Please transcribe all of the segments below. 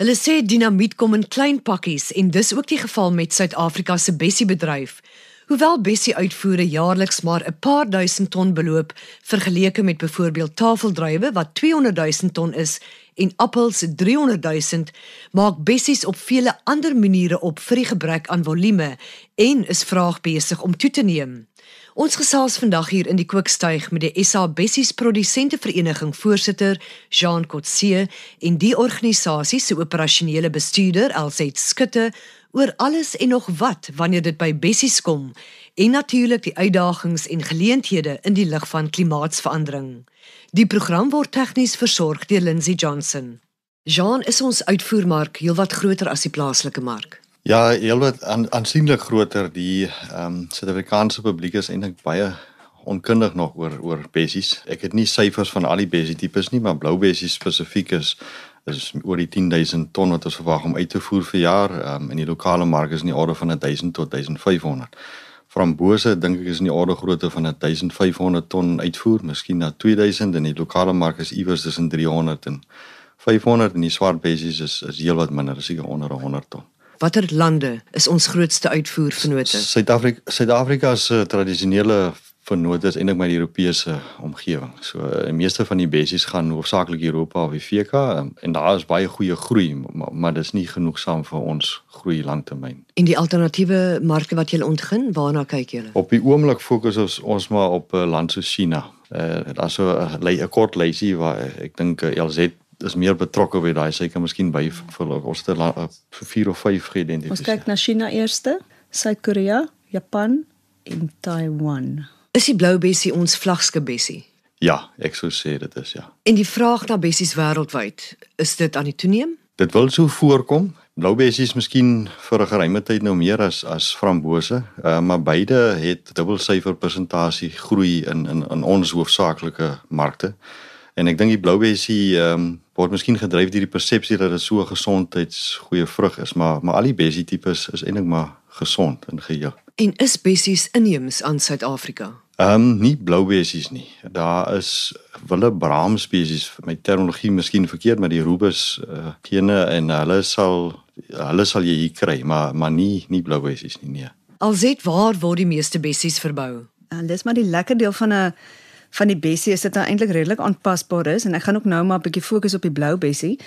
Hulle sê dinamiet kom in klein pakkies en dis ook die geval met Suid-Afrika se Bessie bedryf. Hoewel Bessie uitvoere jaarliks maar 'n paar duisend ton beloop vergeleke met byvoorbeeld tafeldruiwe wat 200 000 ton is en appels 300 000, maak Bessies op vele ander maniere op vir die gebrek aan volume en is vraag besig om toe te neem. Ons gesels vandag hier in die Kookstuig met die SA Bessies Produsente Vereniging voorsitter Jean Kotse en die organisasie se operasionele bestuurder Elset Skutte oor alles en nog wat wanneer dit by Bessies kom en natuurlik die uitdagings en geleenthede in die lig van klimaatsverandering. Die program word tegnies versorg deur Lindsey Johnson. Jean is ons uitvoermark heelwat groter as die plaaslike mark. Ja, heelwat aan, aansienlik groter. Die ehm um, Suid-Afrikaanse publiek is eintlik baie onkundig nog oor oor bessies. Ek het nie syfers van al die bessie tipes nie, maar blou bessies spesifiek is is oor die 10000 ton wat ons verwag om uit te voer vir jaar. Ehm um, in die lokale mark is in die orde van 1000 tot 1500. Frambose dink ek is in die orde grootte van 1500 ton uitvoer, miskien na 2000 en die lokale mark is iewers tussen 300 en 500 en die swart bessies is is heelwat minder, seker onder 100 ton. Watter lande is ons grootste uitvoervennote? Suid-Afrika Suid-Afrika se tradisionele vennote is eintlik my Europese omgewing. So die meeste van die bessies gaan hoofsaaklik Europa of die VK um, en daar is baie goeie groei, maar, maar dis nie genoegsaam vir ons groei langtermyn. En die alternatiewe marke wat jy ontgin, waarna kyk jy? Op die oomblik fokus ons ons maar op 'n uh, land so China. Uh, daar so 'n uh, kort lysie waar uh, ek dink uh, LZ is meer betrokke by daai seker miskien by vir ons te vir eh, 4 of 5 geïdentifiseer. Ons kyk na China eerste, Suid-Korea, Japan en Taiwan. Is die blou bessie ons vlaggenskap bessie? Ja, ek sou sê dit is ja. En die vraag na bessies wêreldwyd, is dit aan die toeneem? Dit wil so voorkom. Blou bessies miskien vir 'n geruime tyd nou meer as as frambose, uh, maar beide het dubbelsyfer persentasie groei in in in ons hoofsaaklike markte. En ek dink die blou bessie ehm um, word miskien gedryf deur die persepsie dat dit so 'n gesondheidsgoeie vrug is, maar maar al die bessie tipes is eintlik maar gesond in geheel. En is bessies inheems aan Suid-Afrika? Ehm um, nie blou bessies nie. Daar is wille braam spesies, my terminologie miskien verkeerd, maar die rubus uh, gene en hulle sal hulle sal jy hier kry, maar maar nie nie blou bessies nie nee. Alsit waar word die meeste bessies verbou? En dis maar die lekker deel van 'n van die bessie is dit nou eintlik redelik aanpasbaar is en ek gaan ook nou maar 'n bietjie fokus op die blou bessie.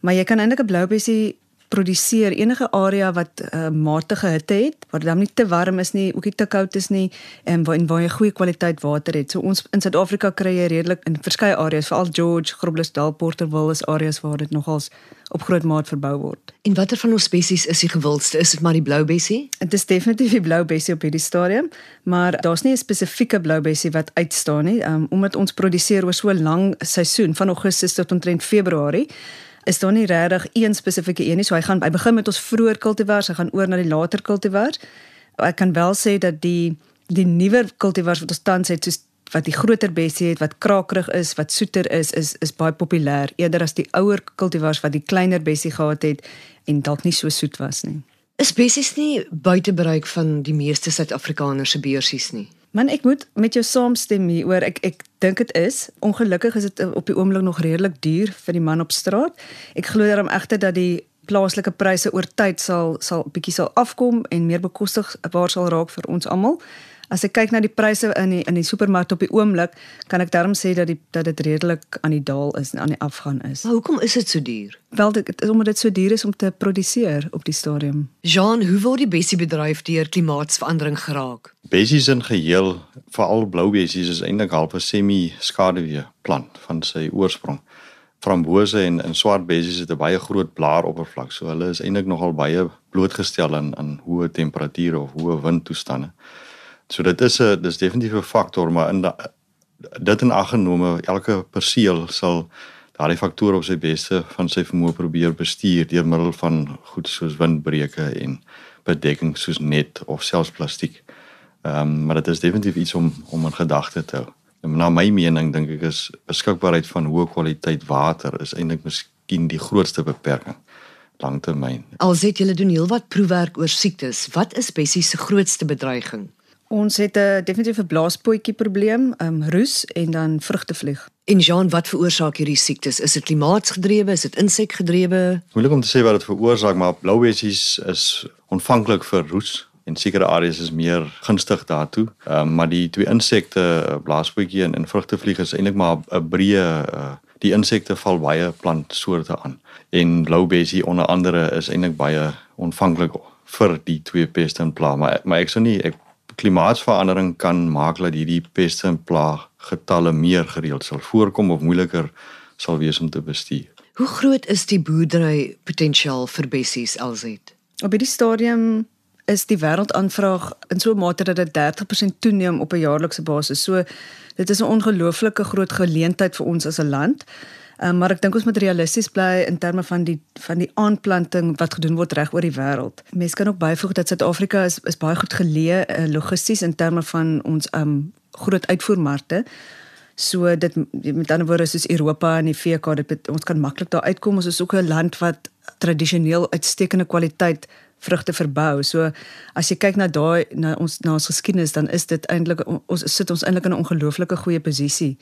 Maar jy kan eintlik 'n blou bessie produseer enige area wat uh, matige hitte het, waar dit dan nie te warm is nie, ook nie te koud is nie en waar en waar jy goeie kwaliteit water het. So ons in Suid-Afrika kry jy redelik in verskeie areas, veral George, Groblersdal, Porterville is areas waar dit nogals op groot maat verbou word. En watter van ons spesies is die gewildste? Is dit maar die blou bessie? Dit is definitief die blou bessie op hierdie stadium, maar daar's nie 'n spesifieke blou bessie wat uitstaan nie, um, omdat ons produseer oor so 'n lang seisoen van Augustus tot omtrent Februarie is daar nie regtig een spesifieke een nie. So hy gaan hy begin met ons vroeë kultivars, hy gaan oor na die later kultivars. Ek kan wel sê dat die die nuwer kultivars wat ons tans het, soos wat die groter bessie het, wat krakerig is, wat soeter is, is is baie populêr eerder as die ouer kultivars wat die kleiner bessie gehad het en dalk nie so soet was nie. Is bessies nie buite bereik van die meeste Suid-Afrikaners se beursies nie? Man ek moet met jou saamstem hier oor ek ek dink dit is ongelukkig is dit op die oomblik nog redelik duur vir die man op straat. Ek glo daarom egter dat die plaaslike pryse oor tyd sal sal bietjie sal afkom en meer bekostigbaar sal raak vir ons almal. As ek kyk na die pryse in die in die supermark op die oomblik, kan ek darm sê dat die dat dit redelik aan die daal is en aan die afgaan is. Maar hoekom is dit so duur? Wel dit is omdat dit so duur is om te produseer op die stadium. Jean, hoe word die bessie bedryf deur klimaatsverandering geraak? Bessies in geheel, veral blou bessies is eintlik half 'n semi-skaduwee plant van sy oorsprong. Frambose en en swart bessies het 'n baie groot blaaroppervlak, so hulle is eintlik nogal baie blootgestel aan aan hoë temperature of hoë windtoestande. So dit is 'n dis definitief 'n faktor, maar in da, dit in ag genome, elke perseel sal daardie faktore op sy beste van sy vermoë probeer bestuur deur middel van goed soos windbreuke en bedekking soos net of selfs plastiek. Ehm um, maar dit is definitief iets om om in gedagte te hou. En na my mening dink ek is beskikbaarheid van hoë kwaliteit water is eintlik miskien die grootste beperking langtermyn. Al sê julle doen heelwat proefwerk oor siektes. Wat is Bessie se grootste bedreiging? Ons het 'n definitief 'n blaaspootjie probleem, ehm um, roes en dan vrugtevlieg. En Jean, wat veroorsaak hierdie siektes? Is dit klimaatsgedrewe? Is dit insekgedrewe? Moeilik om te sê wat dit veroorsaak, maar bloubessies is ontvanklik vir roes en sekere areas is meer gunstig daartoe. Ehm um, maar die twee insekte, blaaspootjie en, en vrugtevlieg is eintlik maar 'n breë uh, die insekte val baie plantsoorte aan en bloubessie onder andere is eintlik baie ontvanklik vir die twee peste en pla maar maar ek sou nie ek klimaatsverandering kan maak dat hierdie peste en pla getalle meer gereeld sal voorkom of moeiliker sal wees om te bestuur. Hoe groot is die boerdery potensiaal vir bessies alsit? Op hierdie stadium is die wêreldaanvraag in so 'n mate dat dit 30% toeneem op 'n jaarlikse basis. So dit is 'n ongelooflike groot geleentheid vir ons as 'n land. Um, maar ek dink ons moet realisties bly in terme van die van die aanplanting wat gedoen word reg oor die wêreld. Mense kan ook byvoeg dat Suid-Afrika is is baie goed geleë uh, logisties in terme van ons um groot uitvoermarkte. So dit met ander woorde soos Europa en die VK, dit ons kan maklik daar uitkom. Ons is ook 'n land wat tradisioneel uitstekende kwaliteit vrugte verbou. So as jy kyk na daai na ons na ons geskiedenis, dan is dit eintlik ons sit ons eintlik in 'n ongelooflike goeie posisie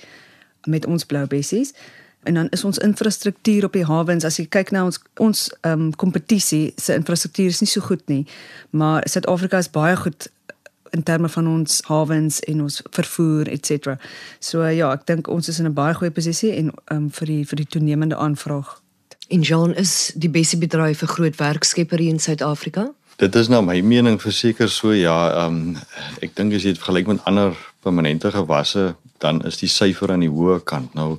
met ons blou bessies en dan is ons infrastruktuur op die hawens as jy kyk na ons ons ehm um, kompetisie se infrastruktuur is nie so goed nie maar Suid-Afrika is baie goed in terme van ons hawens en ons vervoer et cetera. So ja, ek dink ons is in 'n baie goeie posisie en ehm um, vir die vir die toenemende aanvraag. En Jean is die beste bedryf vir groot werkskepper hier in Suid-Afrika? Dit is nou my mening verseker so ja, ehm um, ek dink as jy dit vergelyk met ander permanente gewasse, dan is die syfer aan die hoë kant. Nou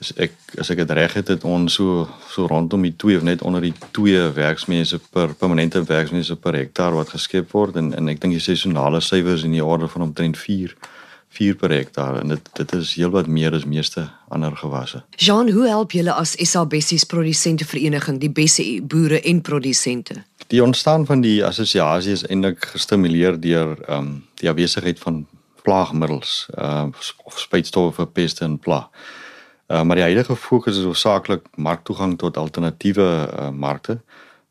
as ek as ek dit reg het het ons so so rondom die 2 of net onder die 2 werksmense per permanente werksmense per hektaar wat geskep word en en ek dink die seisonale syfers in die orde van omtrent 4 4 per hektaar en dit dit is heelwat meer as meeste ander gewasse. Jean, hoe help julle as SA Bessies produsente vereniging die Bessie boere en produsente? Die ontstaan van die assosiasie is eintlik gestimuleer deur ehm um, die afwesigheid van plaagmiddels, ehm uh, of spuitstowwe vir peste en plaag. Uh, maar die huidige fokus is hoofsaaklik marktoegang tot alternatiewe uh, markte.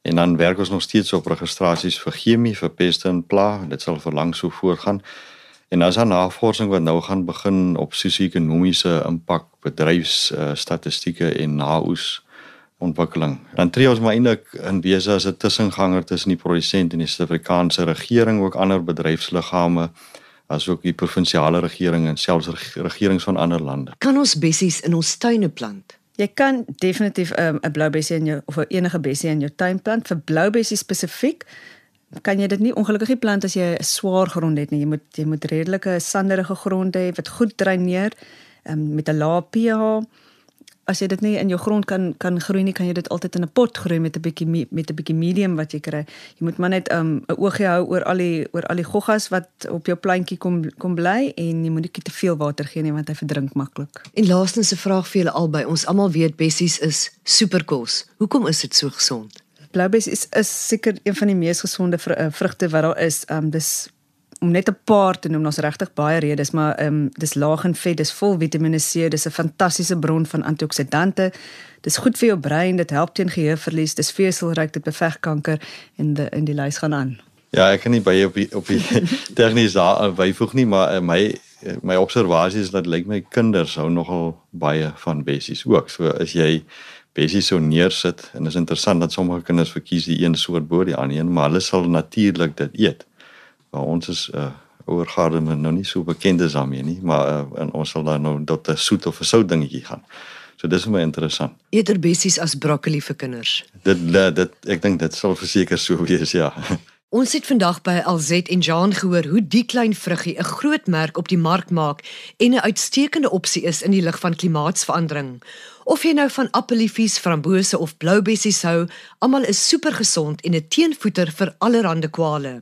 En dan werk ons nog steeds op registrasies vir chemie vir peste en pla. Dit sal verlang so voortgaan. En as daar navorsing wat nou gaan begin op sosio-ekonomiese impak bedryfs uh, statistieke en naoes ontwikkeling. Dan tree ons maar eintlik in wese as 'n tussenganger tussen die produsent en die Suid-Afrikaanse regering ook ander bedryfsliggame asook die provinsiale regering en selfs regerings van ander lande. Kan ons bessies in ons tuine plant? Jy kan definitief ehm, 'n um, blou bessie in jou of enige bessie in jou tuin plant. Vir blou bessie spesifiek kan jy dit nie ongelukkig nie plant as jy 'n swaar grond het nie. Jy moet jy moet redelike sanderige grond hê wat goed dreineer um, met 'n lae pH as jy dit nie in jou grond kan kan groei nie, kan jy dit altyd in 'n pot groei met 'n bietjie met 'n bietjie medium wat jy kry. Jy moet maar net 'n um, oogie hou oor al die oor al die goggas wat op jou plantjie kom kom bly en jy moet nie te veel water gee nie want hy verdrink maklik. En laastens 'n vraag vir julle albei. Ons almal weet bessies is superkos. Hoekom is dit so gesond? Bloubessies is is seker een van die mees gesonde vr uh, vrugte wat daar is. Um dis om net 'n paar te noem, ons regtig baie redes, maar ehm um, dis laag in vet, dis vol Vitamiene C, dis 'n fantastiese bron van antioksidante. Dis goed vir jou brein, dit help teen geheueverlies, dis veselryk, dit beveg kanker en die in die lys gaan aan. Ja, ek kan nie by op die, op die tegnies daar eh, byvoeg nie, maar uh, my uh, my observasie is dat lyk my kinders hou nogal baie van bessies ook. So as jy bessies so neersit en is interessant dat sommige kinders verkies die een soort bo die ander een, maar hulle sal natuurlik dit eet maar ons is uh oor Gardem nou nie so bekend is daarmee nie, maar uh, en ons sal dan nou tot 'n soet of 'n sout dingetjie gaan. So dis vir my interessant. Eerder bessies as broccoli vir kinders. Dit dit ek dink dit sal verseker so wees, ja. Ons het vandag by Alzet en Jean gehoor hoe die klein vruggie 'n groot merk op die mark maak en 'n uitstekende opsie is in die lig van klimaatsverandering. Of jy nou van appeliefies, frambose of blou bessies hou, almal is super gesond en 'n teenvoeter vir allerlei kwale.